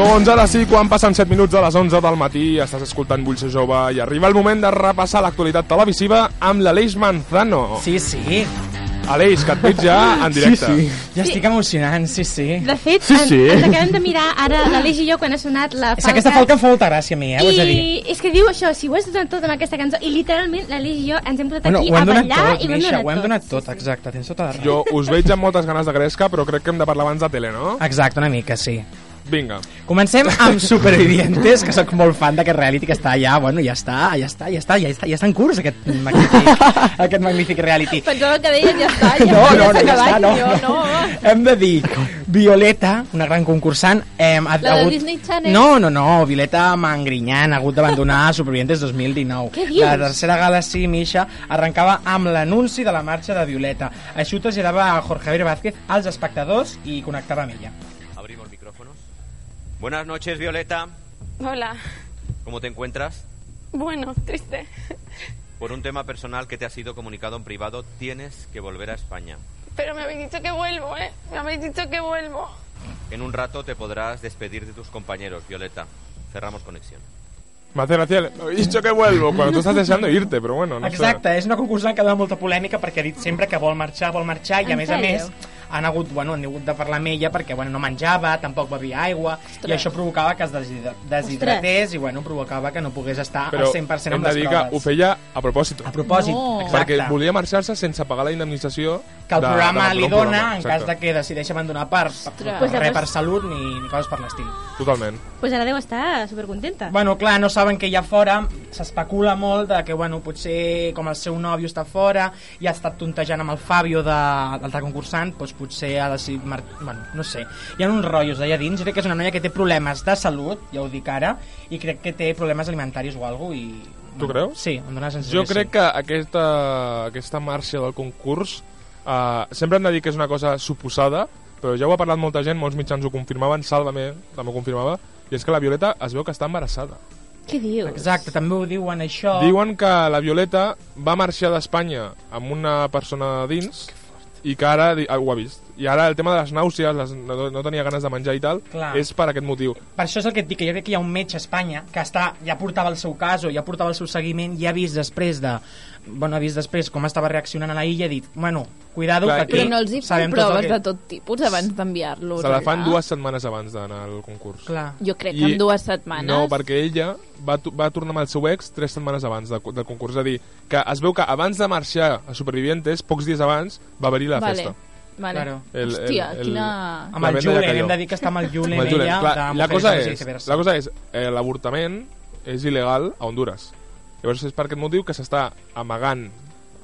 Doncs ara sí, quan passen 7 minuts a les 11 del matí, estàs escoltant Vull ser jove i arriba el moment de repassar l'actualitat televisiva amb l'Aleix Manzano. Sí, sí. Aleix, que et veig ja en directe. Sí, sí. Ja estic emocionant, sí, sí. De fet, Sí, en- sí. ens acabem de mirar ara l'Aleix i jo quan ha sonat la És falca. que aquesta falca em fa molta gràcia a mi, eh, ho de dir. I és que diu això, si ho has donat tot amb aquesta cançó, i literalment l'Aleix i jo ens hem posat Bueno, aquí a ballar tot, i ho hem donat ho hem tot. donat tot, exacte, tens tota la raó. Jo us veig amb moltes ganes de gresca, però crec que hem de parlar abans de tele, no? Exacte, una mica, sí. Vinga. Comencem amb Supervivientes, que sóc molt fan d'aquest reality que està ja, bueno, ja està, ja està, ja està, ja està, ja està en curs aquest magnífic, aquest magnífic reality. Pensava que deien ja està, ja, No, ja no, no, ja està, no, jo, no. Hem de dir, Violeta, una gran concursant, eh, ha, La ha de hagut... Disney Channel? No, no, no, Violeta Mangrinyant ha hagut d'abandonar Supervivientes 2019. Què dius? La tercera gala, sí, Misha, arrencava amb l'anunci de la marxa de Violeta. Això ho traslladava a Jorge Javier Vázquez als espectadors i connectava amb ella. Buenas noches, Violeta. Hola. ¿Cómo te encuentras? Bueno, triste. Por un tema personal que te ha sido comunicado en privado, tienes que volver a España. Pero me habéis dicho que vuelvo, ¿eh? Me habéis dicho que vuelvo. En un rato te podrás despedir de tus compañeros, Violeta. Cerramos conexión. Me hace he dicho que vuelvo, cuando tú estás deseando irte, però bueno, no Exacte, és una concursant que dona molta polèmica perquè ha dit sempre que vol marxar, vol marxar, i a En més a més han hagut, bueno, han hagut de parlar amb ella perquè bueno, no menjava, tampoc bevia aigua, i això provocava que es deshidra- deshidratés i bueno, provocava que no pogués estar. Però al 100% hem amb de les dir que proves. ho feia a propòsit. A propòsit, No. exacte. Perquè volia marxar-se sense pagar la indemnització que el de- programa de li abandonar un dona programa. en cas de que decideixi abandonar per, per, per, Pues res per salut ni, ni coses per l'estil. Totalment. Pues ara deu estar supercontenta. Bueno, clar, no saben que allà fora s'especula molt de que, bueno, potser com el seu nòvio està fora i ha estat tontejant amb el Fabio de l'altre concursant, doncs potser ha decidit... Mar... Bueno, no sé. Hi ha uns rotllos allà dins. Jo crec que és una noia que té problemes de salut, ja ho dic ara, i crec que té problemes alimentaris o alguna cosa i... Tu creus? Sí, em dóna la sensació Jo crec sí. que aquesta, aquesta marxa del concurs uh, sempre hem de dir que és una cosa suposada, però ja ho ha parlat molta gent, molts mitjans ho confirmaven, Sálvame també ho confirmava, i és que la Violeta es veu que està embarassada. Què dius? Exacte, també ho diuen això. Diuen que la Violeta va marxar d'Espanya amb una persona dins i que ara ho ha vist. I ara el tema de les nàusees, les, no, no tenia ganes de menjar i tal, Clar. és per aquest motiu. Per això és el que et dic, que jo crec que hi ha un metge a Espanya que està, ja portava el seu cas o ja portava el seu seguiment i ha vist després de bueno, ha vist després com estava reaccionant a la illa i ha dit, bueno, cuidado Clar, que aquí Però no els hi fan tot proves el que... de tot tipus abans d'enviar-los Se la fan allà? dues setmanes abans d'anar al concurs. Clar. Jo crec que en dues setmanes. No, perquè ella va, va tornar amb el seu ex tres setmanes abans de, del concurs. És a dir, que es veu que abans de marxar a Supervivientes, pocs dies abans, va haver-hi la Vale. festa. Vale. Claro. El- Hòstia, el- el- quina... Amb el Julen, hem de dir que està amb el Julen, Amb el Julen. ella, Clar, de la cosa és, la cosa és eh, l'avortament és il·legal a Honduras. Llavors és per aquest motiu que s'està amagant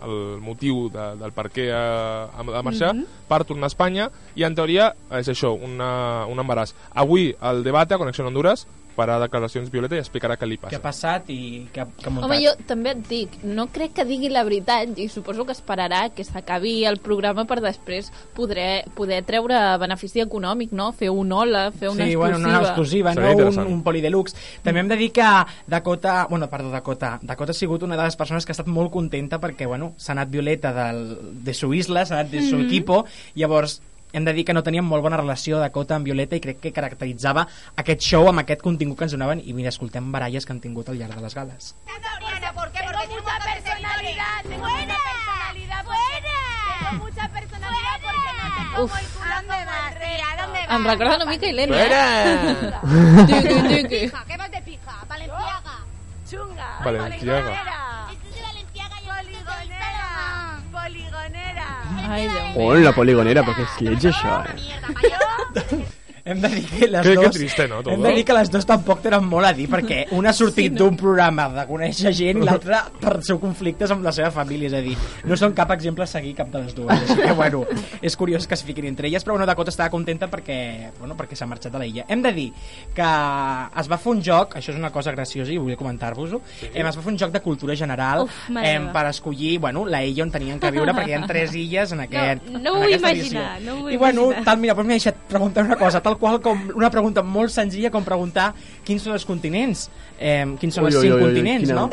el motiu de, del per què ha, ha de marxar Mhm. per tornar a Espanya i en teoria és això, una, un embaràs. Avui el debat a Connexió Honduras farà declaracions Violeta i explicarà què li Què ha passa. passat i què ha, què ha muntat. Home, jo també et dic, no crec que digui la veritat i suposo que esperarà que s'acabi el programa per després poder, poder treure benefici econòmic, no? Fer un hola, fer una sí, exclusiva. bueno, una exclusiva, Seria no un, un poli deluxe. També hem de dir que Dakota, bueno, perdó, Dakota, Dakota ha sigut una de les persones que ha estat molt contenta perquè, bueno, s'ha anat Violeta del, de su isla, s'ha anat de su Mhm. equipo, llavors hem de dir que no tenien molt bona relació Dakota amb Violeta i crec que caracteritzava aquest show amb aquest contingut que ens donaven i mira, escoltem baralles que han tingut al llarg de les gales. ¿por qué? Porque tengo mucha personalidad, tengo mucha personalidad, buena. Tengo mucha personalidad porque no te como el culo como el rey. Em recorda una mica Helena. Fuera! Tiqui, tiqui. Pija, ¿Qué vas de pija? Valenciaga. Chunga. Valenciaga. Esto es de Valenciaga, yo poligonera. Poligonera. Ai, Déu meu. Oh, la poligonera, perquè és lleig això, eh? Hem de dir que les Que- que dos... triste, no, todo? Hem de dir que les dos tampoc tenen molt a dir, perquè una ha sortit d'un programa de conèixer gent i l'altra per seu conflictes amb la seva família, és a dir, no són cap exemple a seguir cap de les dues. Així que, bueno, és curiós que es fiquin entre elles, però bueno, Dakota estava contenta perquè, bueno, perquè s'ha marxat de la illa. Hem de dir que es va fer un joc, això és una cosa graciosa i volia comentar-vos-ho, sí. es va fer un joc de cultura general Uf, em, per escollir bueno, la illa on tenien que viure, perquè hi ha tres illes en, aquest, No, no ho vull imaginar, edició. no ho vull I bueno, imaginar. tal, mira, doncs m'he deixat preguntar una cosa, tal qual com una pregunta molt senzilla com preguntar quins són els continents, eh, quins són Ui, els ui, cinc ui, ui, continents, quina- no?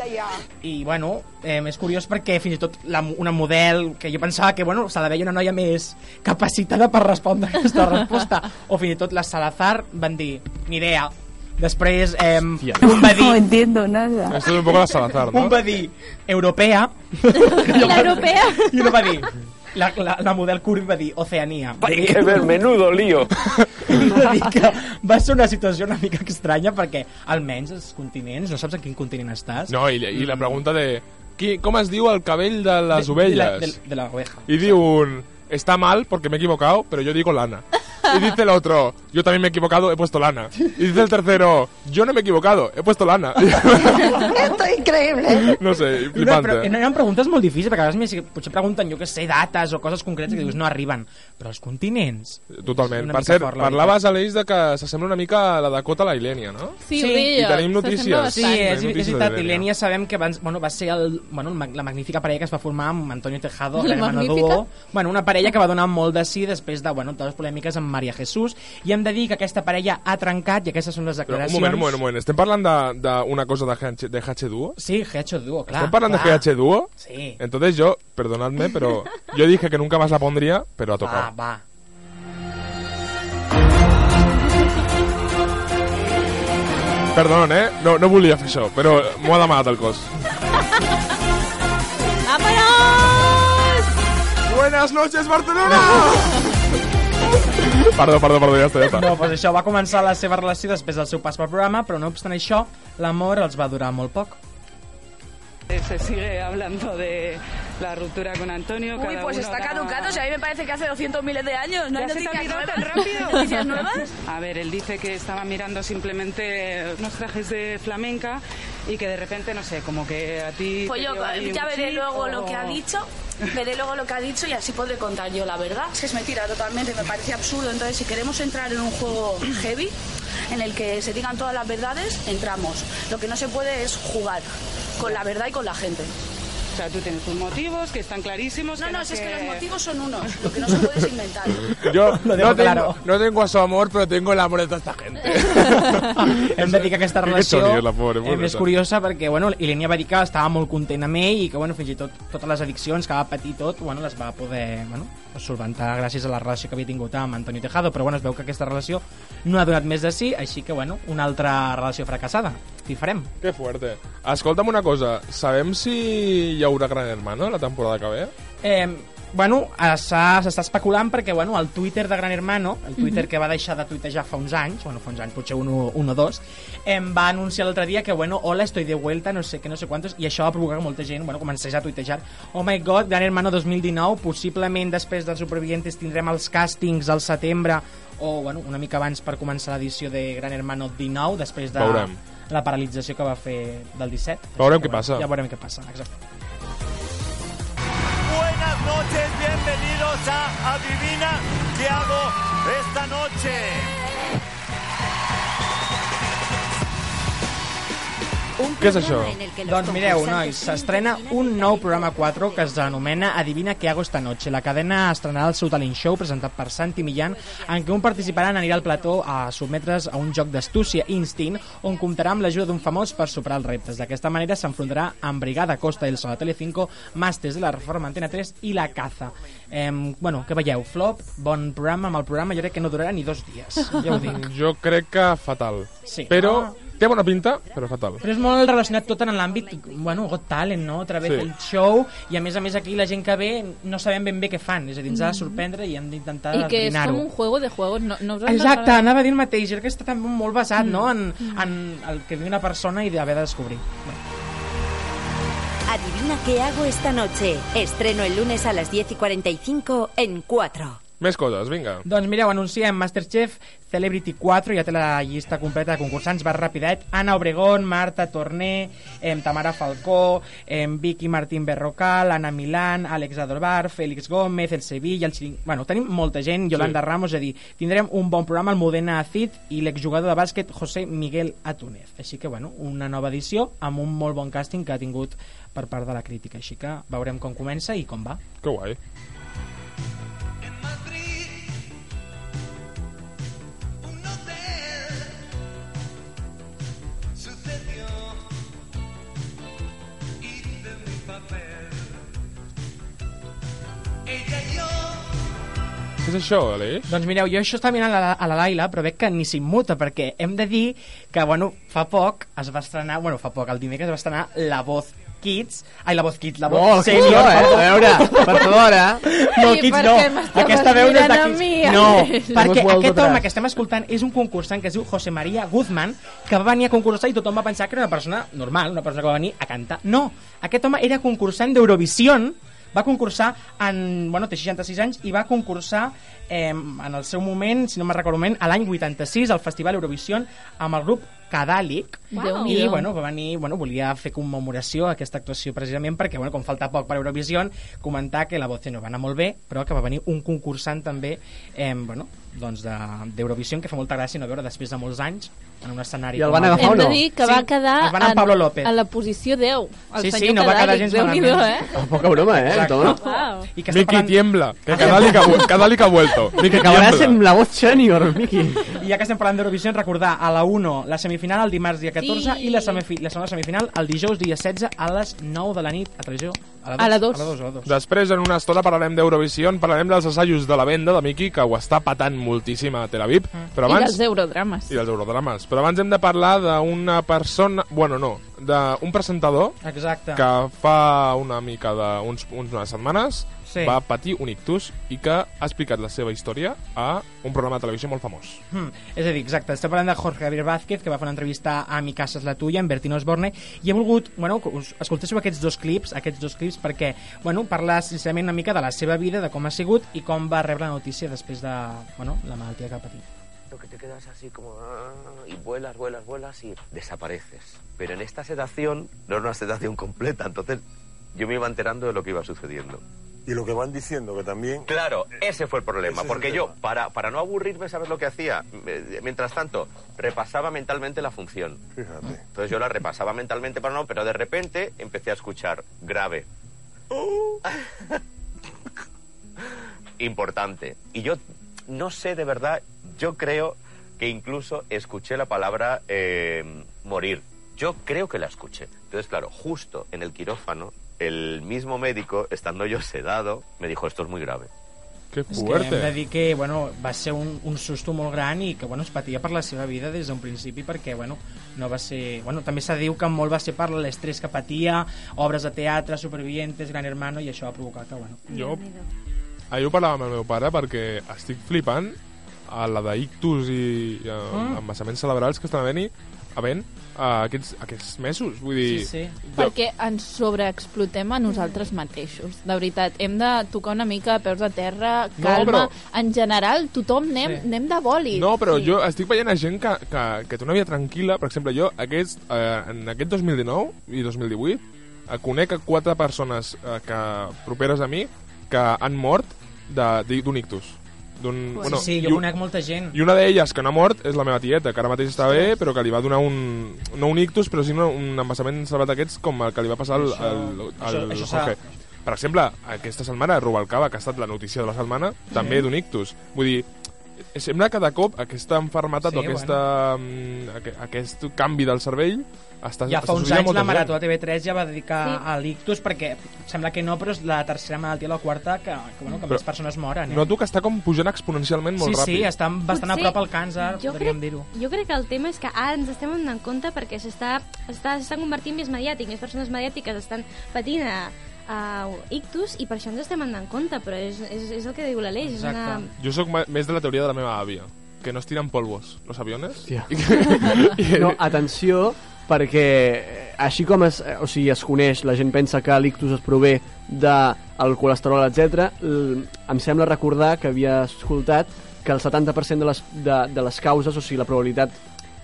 I bueno, eh, és curiós perquè fins i tot la, una model que jo pensava que bueno, se la veia una noia més capacitada per respondre aquesta resposta, o fins i tot la Salazar van dir, ni idea. Després eh, un va dir... No entiendo nada. Esto es un poco la Salazar, Un ¿no? va dir europea L'europea? i un va dir la, la, la model Curvy va dir Oceania. Que ver, menudo lío. I va dir que va ser una situació una mica estranya perquè almenys els continents, no saps en quin continent estàs? No, i, i la pregunta de... Qui, com es diu el cabell de les De- ovelles? De, la- de, de la oveja. Y digo un... Está mal porque me he equivocado, pero yo digo lana. Y dice el otro, yo también me he equivocado, he puesto lana. Y dice el tercero, yo no me he equivocado, he puesto lana. Esto es increíble. no sé, No, flipante. però no, eren preguntes molt difícils, perquè a vegades més, potser pregunten, jo que sé, dates o coses concretes que dius no arriben. Però els continents... Totalment. Per cert, fort, la parlaves, Aleix, de que s'assembla una mica a la Dakota a la Ilenia, no? Sí, Sí, ho deia, i tenim notícies. Sí, és, és veritat, de i Lenia. l'Ènia sabem que abans, bueno, va ser el, bueno, la magnífica parella que es va formar amb Antonio Tejado, La magnífica? duo. Bueno, una parella que va donar molt de sí després de bueno, totes les polèmiques amb Maria Jesús, i hem de dir que aquesta parella ha trencat, i aquestes són les Però un declaracions... moment, un moment, un moment. Estem parlant de- d'una cosa de GH, de GH Duo? Sí, GH Duo, clar. ¿Están hablando clar. de GH Duo? Sí. Entonces yo, perdonadme, pero yo dije que nunca más la pondría, pero ha tocado. Va, va. Perdón, eh? No, no volia fer això, però m'ho ha demanat el cos. ¡Vámonos! Buenas noches, Barcelona. Perdó, perdó, perdó, ja està, ja està. No, doncs això, va començar la seva relació després del seu pas pel programa, però no obstant això, l'amor els va durar molt poc. Se sigue hablando de la ruptura con Antonio. Uy, pues está da- caducado. O sea, a mí me parece que hace 200 miles de años. ¿No hay ¿Ya se te ha noticias nuevas? tan rápido? ¿Noticias nuevas? A ver, él dice que estaba mirando simplemente unos trajes de flamenca y que de repente, no sé, como que a ti... Pues yo ya veré chip luego o- lo que ha dicho. Veré luego lo que ha dicho y así podré contar yo la verdad. Es que es mentira totalmente, me parece absurdo. Entonces, si queremos entrar en un juego heavy, en el que se digan todas las verdades, entramos. Lo que no se puede es jugar con la verdad y con la gente. O sea, tú tienes tus motivos que están clarísimos. No, que no, si es que que- los motivos son unos. Lo que no se puede inventar. Yo Lo no tengo, claro. no tengo a su amor, pero tengo el amor de toda esta gente. Hem de dir que aquesta Que relació és la pobra, eh, és curiosa perquè bueno, Ilenia va dir que estava molt content amb ell i que bueno, fins i tot totes les addiccions que va patir tot bueno, les va poder bueno, solventar gràcies a la relació que havia tingut amb Antonio Tejado però bueno, es veu que aquesta relació no ha donat més de sí així que bueno, una altra relació fracassada i farem Que fuerte. Escolta'm una cosa, sabem si hi haurà Gran Hermano la temporada que ve? Eh, bueno, s'està especulant perquè bueno, el Twitter de Gran Hermano, el Twitter que va deixar de tuitejar fa uns anys, bueno, fa uns anys, potser un, un o dos, em va anunciar l'altre dia que, bueno, hola, estoy de vuelta, no sé què, no sé quantos, i això va provocar que molta gent, bueno, comencés a tuitejar, oh my god, Gran Hermano 2019, possiblement després dels Supervivientes tindrem els càstings al setembre, o, bueno, una mica abans per començar l'edició de Gran Hermano 19, després de Veurem. la paralització que va fer del 17. Veurem que, què passa. Ja veurem què passa, exacte. Noches, bienvenidos a Adivina qué hago esta noche. Què és això? Doncs mireu, nois, s'estrena un nou programa 4 que es anomena Adivina qué hago esta noche. La cadena estrenarà el seu talent show presentat per Santi Millán en què un participant anirà al plató a sotmetre's a un joc d'astúcia instint on comptarà amb l'ajuda d'un famós per superar els reptes. D'aquesta manera s'enfrontarà amb Brigada Costa del Sol a Telecinco, Màsters de la Reforma Antena 3 i La Caza. Eh, bueno, què veieu? Flop, bon programa amb el programa, jo crec que no durarà ni dos dies, ja ho dic. Jo crec que fatal. Sí. Però Ah. Té bona pinta, però fatal. Però és molt relacionat tot en l'àmbit, bueno, Got Talent, no? A través Sí. del show, i a més a més aquí la gent que ve no sabem ben bé què fan, és a dir, ens ha de sorprendre i hem d'intentar I que és com adivinar-ho. un juego de juegos. No, no us Exacte, de- anava a dir el mateix, que està també molt basat, no?, en, en el que viu una persona i d'haver de descobrir. Adivina qué hago esta noche. Estreno el lunes a las 10 y 45 en 4. Més coses, vinga. Doncs mireu, anunciem Masterchef Celebrity 4, ja té la llista completa de concursants, va rapidet. Ana Obregón, Marta Torné, em, Tamara Falcó, em, Vicky Martín Berrocal, Ana Milán, Àlex Adorbar, Félix Gómez, el Sevilla, el Chiring... Bueno, tenim molta gent, Yolanda Sí. Ramos, és a dir, tindrem un bon programa, el Modena Acid i l'exjugador de bàsquet José Miguel Atúnez. Així que, bueno, una nova edició amb un molt bon càsting que ha tingut per part de la crítica. Així que veurem com comença i com va. Que guai. Què és això, Aleix? Doncs mireu, jo això estava mirant a la, a la Laila, però veig que ni s'immuta, perquè hem de dir que, bueno, fa poc es va estrenar, bueno, fa poc, el dimecres es va estrenar La Voz Kids, ai, La Voz Kids, La Voz Oh, Senior. això, eh? A veure, per favor, eh? No, Kids per no. Aquesta veu no és de Kids. mi, No, perquè aquest home que estem escoltant és un concursant que es diu José María Guzmán, que va venir a concursar i tothom va pensar que era una persona normal, una persona que va venir a cantar. No, aquest home era concursant d'Eurovision, va concursar en... Bueno, té 66 anys i va concursar eh, en el seu moment, si no me'n recordo moment, a l'any 86 al Festival Eurovision amb el grup Cadàlic i Déu-n'hi-do. bueno, va venir, bueno, volia fer commemoració a aquesta actuació precisament perquè, bueno, com falta poc per Eurovision, comentar que la Voce no va anar molt bé, però que va venir un concursant també, eh, bueno, doncs de- d'Eurovision, que fa molta gràcia no veure després de molts anys en un escenari. I el van agafar Hem o de no? dir que Sí, va quedar anar amb Pablo López. a la posició 10. El Sí, sí, senyor no va quedar gens Déu-n'hi-do, malament. eh? Oh, poca broma, eh. Toma? Wow. I que Miki, parlant- tiembla. Que Cadàlic ha, vu- Cadàlic ha vuelto. Miki, Que acabaràs en la voz senior, Miki. I ja que estem parlant d'Eurovision, recordar a la 1 la semifinal el dimarts dia 14 Sí. i la, semifi la segona semifinal el dijous dia 16 a les 9 de la nit a televisió. A la dos. A la 2, a la 2. Després, en una estona, parlarem d'Eurovision, parlarem dels assajos de la venda de Miki, que ho està patant moltíssim a Tel Aviv. Però I abans... dels eurodrames. I dels eurodrames. Però abans hem de parlar d'una persona... Bueno, no, d'un presentador Exacte. que fa una mica d'unes unes setmanes Sí. va patir un ictus i que ha explicat la seva història a un programa de televisió molt famós. Hmm. És a dir, exacte, estem parlant de Jorge Javier Vázquez, que va fer una entrevista a Mi casa és la tuya, en Bertino Osborne, i he volgut, bueno, que us escoltéssiu aquests dos clips, aquests dos clips, perquè, bueno, parla sincerament una mica de la seva vida, de com ha sigut i com va rebre la notícia després de, bueno, la malaltia que ha patit. Lo que te quedas así como... ah, y vuelas, vuelas, vuelas y desapareces. Pero en esta sedación no era una sedación completa, entonces yo me iba enterando de lo que iba sucediendo. Y lo que van diciendo que también... Claro, ese fue el problema, Ese es porque el yo, para, para no aburrirme, ¿sabes lo que hacía? Mientras tanto, repasaba mentalmente la función. Fíjate. Entonces yo la repasaba mentalmente para no, pero de repente empecé a escuchar grave. Importante. Y yo no sé de verdad, yo creo que incluso escuché la palabra eh, morir. Yo creo que la escuché. Entonces, claro, justo en el quirófano, el mismo médico, estando yo sedado, me dijo, esto es muy grave. Que És que hem de dir que bueno, va ser un, un susto molt gran i que bueno, es patia per la seva vida des d'un principi perquè bueno, no va ser... Bueno, també se diu que molt va ser per l'estrès que patia, obres de teatre, supervivientes, Gran Hermano, i això va provocar que... Bueno, Jo ahir ho parlava amb el meu pare perquè estic flipant a la d'ictus i, i a, Mm. embassaments cerebrals que estan havent-hi havent uh, aquests, aquests mesos. Vull dir, Sí, sí. jo- Perquè ens sobreexplotem a nosaltres mateixos. De veritat, hem de tocar una mica a peus de terra, No, calma. però- En general, tothom anem, Sí. anem de bòlit. No, però jo estic veient a gent que, que, que té una vida tranquil·la. Per exemple, jo aquest, eh, en aquest 2019 i 2018 eh, conec a quatre persones eh, que, properes a mi que han mort d'un ictus. D'un, sí, sí, jo un- conec molta gent. I una d'elles que no ha mort és la meva tieta, que ara mateix està bé, però que li va donar un... No un ictus, però sí un, un embassament cerebral d'aquests com el que li va passar al, al, al, s'ha- Jorge. Per exemple, aquesta setmana Rubalcaba, que ha estat la notícia de la setmana, també d'un ictus. Vull dir, sembla que de cop aquesta enfermetat Sí, o aquesta, mm, aqu- aquest canvi del cervell està, Ja està fa uns anys la Marató a TV3 ja va dedicar Sí. a l'ictus perquè sembla que no, però és la tercera malaltia, la quarta, que, que, bueno, que Però més persones moren. Eh? Noto que està com pujant exponencialment molt sí, ràpid. sí, estan bastant Potser- a prop al càncer, jo podríem dir-ho. jo crec que el tema és que ara ens estem donant compte perquè s'està està, s'està convertint més mediàtic, més persones mediàtiques estan patint a, a ictus i per això ens estem donant compte, però és, és, és el que diu l'Aleix. És una... Jo sóc més de la teoria de la meva àvia, que no es tiren polvos los aviones. No, atenció, perquè així com es, eh, o sigui, es coneix, la gent pensa que l'ictus es prové del colesterol, etc. em sembla recordar que havia escoltat que el 70% de les, de, de les causes, o sigui, la probabilitat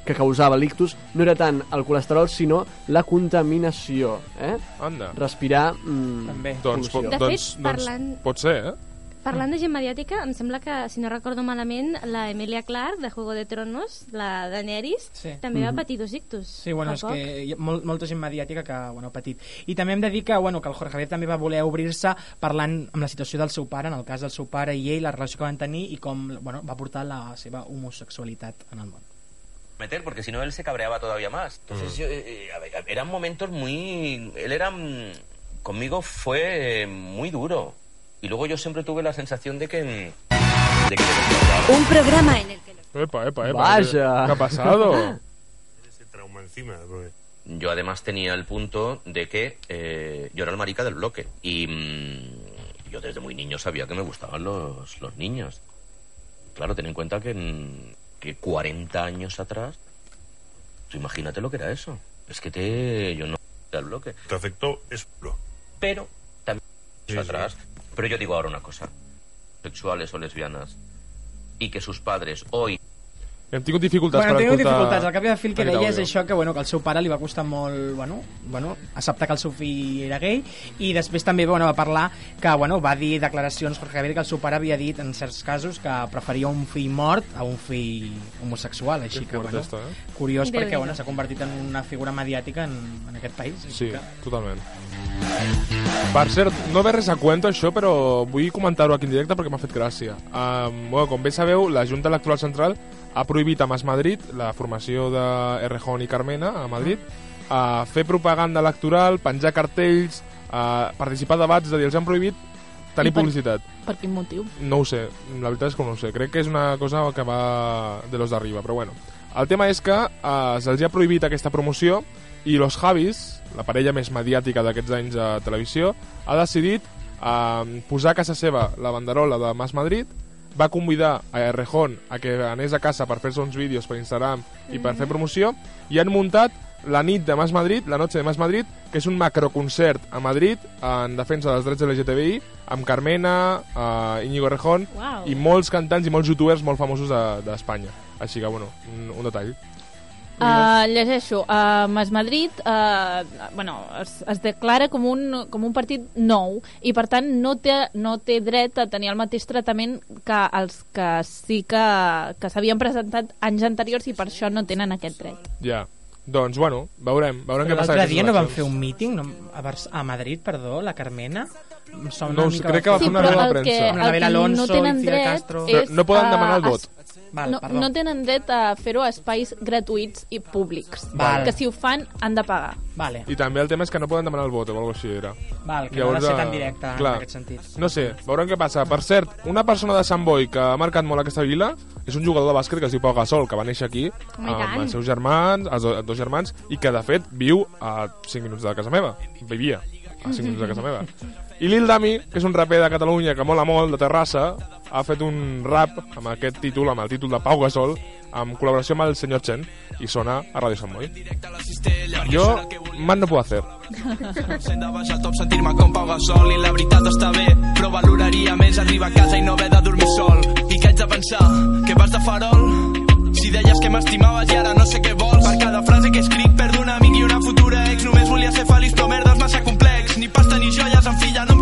que causava l'ictus no era tant el colesterol, sinó la contaminació. Eh? Anda. Respirar... Mm, També. Doncs, po- De fet, doncs, parlant- doncs pot ser, eh? Parlant de gent mediàtica, em sembla que, si no recordo malament, la Emilia Clarke, de Juego de Tronos, la Daenerys, Sí. també va Mhm. patir dos ictus. Sí, bueno, és poc. que hi ha mol, molta gent mediàtica que bueno, ha patit. I també hem de dir que, bueno, que el Jorge Javier també va voler obrir-se parlant amb la situació del seu pare, en el cas del seu pare i ell, la relació que van tenir i com bueno, va portar la seva homosexualitat en el món. Meter porque si no él se cabreaba todavía más. Entonces yo, eh, eh, a ver, eran momentos muy... Él era... mm, Conmigo fue eh, muy duro. Y luego yo siempre tuve la sensación de que... mm, De que Un programa en el que... Epa, epa, epa. Vaya. ¿Qué ha pasado? Ese trauma encima. Yo además tenía el punto de que eh, yo era el marica del bloque. Y mm, yo desde muy niño sabía que me gustaban los, los niños. Claro, ten en cuenta que, mm, que 40 años atrás, tú imagínate lo que era eso. Es que te... Yo no... Bloque. Te afectó eso. Pero también atrás. Pero yo digo ahora una cosa. Sexuales o lesbianas. Y que sus padres hoy Hem tingut dificultats Bueno, per tinc escoltar... dificultats. Al cap i al fi el que deia és això, que, bueno, que al seu pare li va costar molt bueno, bueno, acceptar que el seu fill era gay i després també bueno, va parlar que bueno, va dir declaracions Jorge Javier que el seu pare havia dit en certs casos que preferia un fill mort a un fill homosexual així que, fort bueno, està, eh? curiós perquè Déu-n'hi-do. bueno, s'ha convertit en una figura mediàtica en, en aquest país així Sí, que... totalment. Per cert, no ve res a cuento això, però vull comentar-ho aquí en directe perquè m'ha fet gràcia. Um, bueno, com bé sabeu, la Junta Electoral Central ha prohibit a Mas Madrid, la formació de Errejón i Carmena a Madrid, a fer propaganda electoral, penjar cartells, a participar a debats, és a dir, els han prohibit tenir per- publicitat. Per quin motiu? No ho sé, la veritat és que no ho sé. Crec que és una cosa que va de los d'arriba, però bueno. El tema és que eh, se'ls ha prohibit aquesta promoció i Los Javis, la parella més mediàtica d'aquests anys a televisió, ha decidit eh, posar a casa seva la banderola de Mas Madrid, va convidar a Errejón a que anés a casa per fer-se uns vídeos per Instagram i per fer promoció, i han muntat la nit de Mas Madrid, la noche de Mas Madrid, que és un macroconcert a Madrid en defensa dels drets LGTBI, amb Carmena, eh, Íñigo Errejón Uau. i molts cantants i molts youtubers molt famosos de- d'Espanya. Així que, bueno, un, un detall. Uh, llegeixo, uh, Mas Madrid uh, bueno, es, es declara com un, com un partit nou i per tant no té, no té dret a tenir el mateix tractament que els que sí que, que s'havien presentat anys anteriors i per això no tenen aquest dret. Ja. Doncs, bueno, veurem, veurem què passa. l'altre dia no van fer un míting no, a, Bars a Madrid, perdó, la Carmena? Em sona No una mica crec que va fer una roda de el premsa. que, el que Alonso no tenen dret Castro. No- és no poden a- demanar el a- vot. Val, no, perdó. no tenen dret a fer-ho a espais gratuïts i públics. Val. Que si ho fan han de pagar. Vale. I també el tema és que no poden demanar el vot o alguna cosa així era. Val, que no ha de ser tan directe en Clar. aquest sentit. No sé, veurem què passa. Per cert, una persona de Sant Boi que ha marcat molt aquesta vila és un jugador de bàsquet que es diu Pau Gasol, que va néixer aquí i amb els seus germans, els do- dos germans, i que de fet viu a 5 minuts de casa meva. Vivia a 5 minuts de casa meva. I Lil Dami, que és un raper de Catalunya que mola molt, de Terrassa, ha fet un rap amb aquest títol, amb el títol de Pau Gasol, en col·laboració amb el senyor Chen, i sona a Radio Sant Moll. Jo mal no puedo hacer. de baix al top sentir-me com Pau Gasol i la veritat està bé, però valoraria més arribar a casa i no haver de dormir sol. I que haig de pensar? Que vas de farol? Si deies que m'estimaves i ara no sé què vols Per cada frase que escric perdo un amic i una futura ex Només volia ser feliç però merda és massa complex ni pasta ni joies, ja no